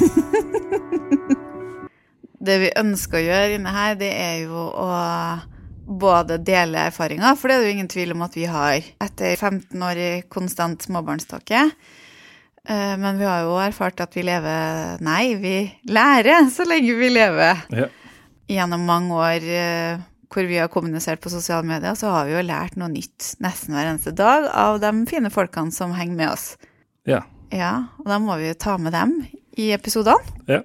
det vi ønsker å gjøre inne her, det er jo å både dele erfaringer, for det er det jo ingen tvil om at vi har etter 15 år i konstant småbarnståke. Eh, Men vi har jo erfart at vi lever Nei, vi lærer så lenge vi lever. Ja. Gjennom mange år eh, hvor vi har kommunisert på sosiale medier, så har vi jo lært noe nytt nesten hver eneste dag av de fine folkene som henger med oss. ja. Ja, og da må vi jo ta med dem i episodene. Ja.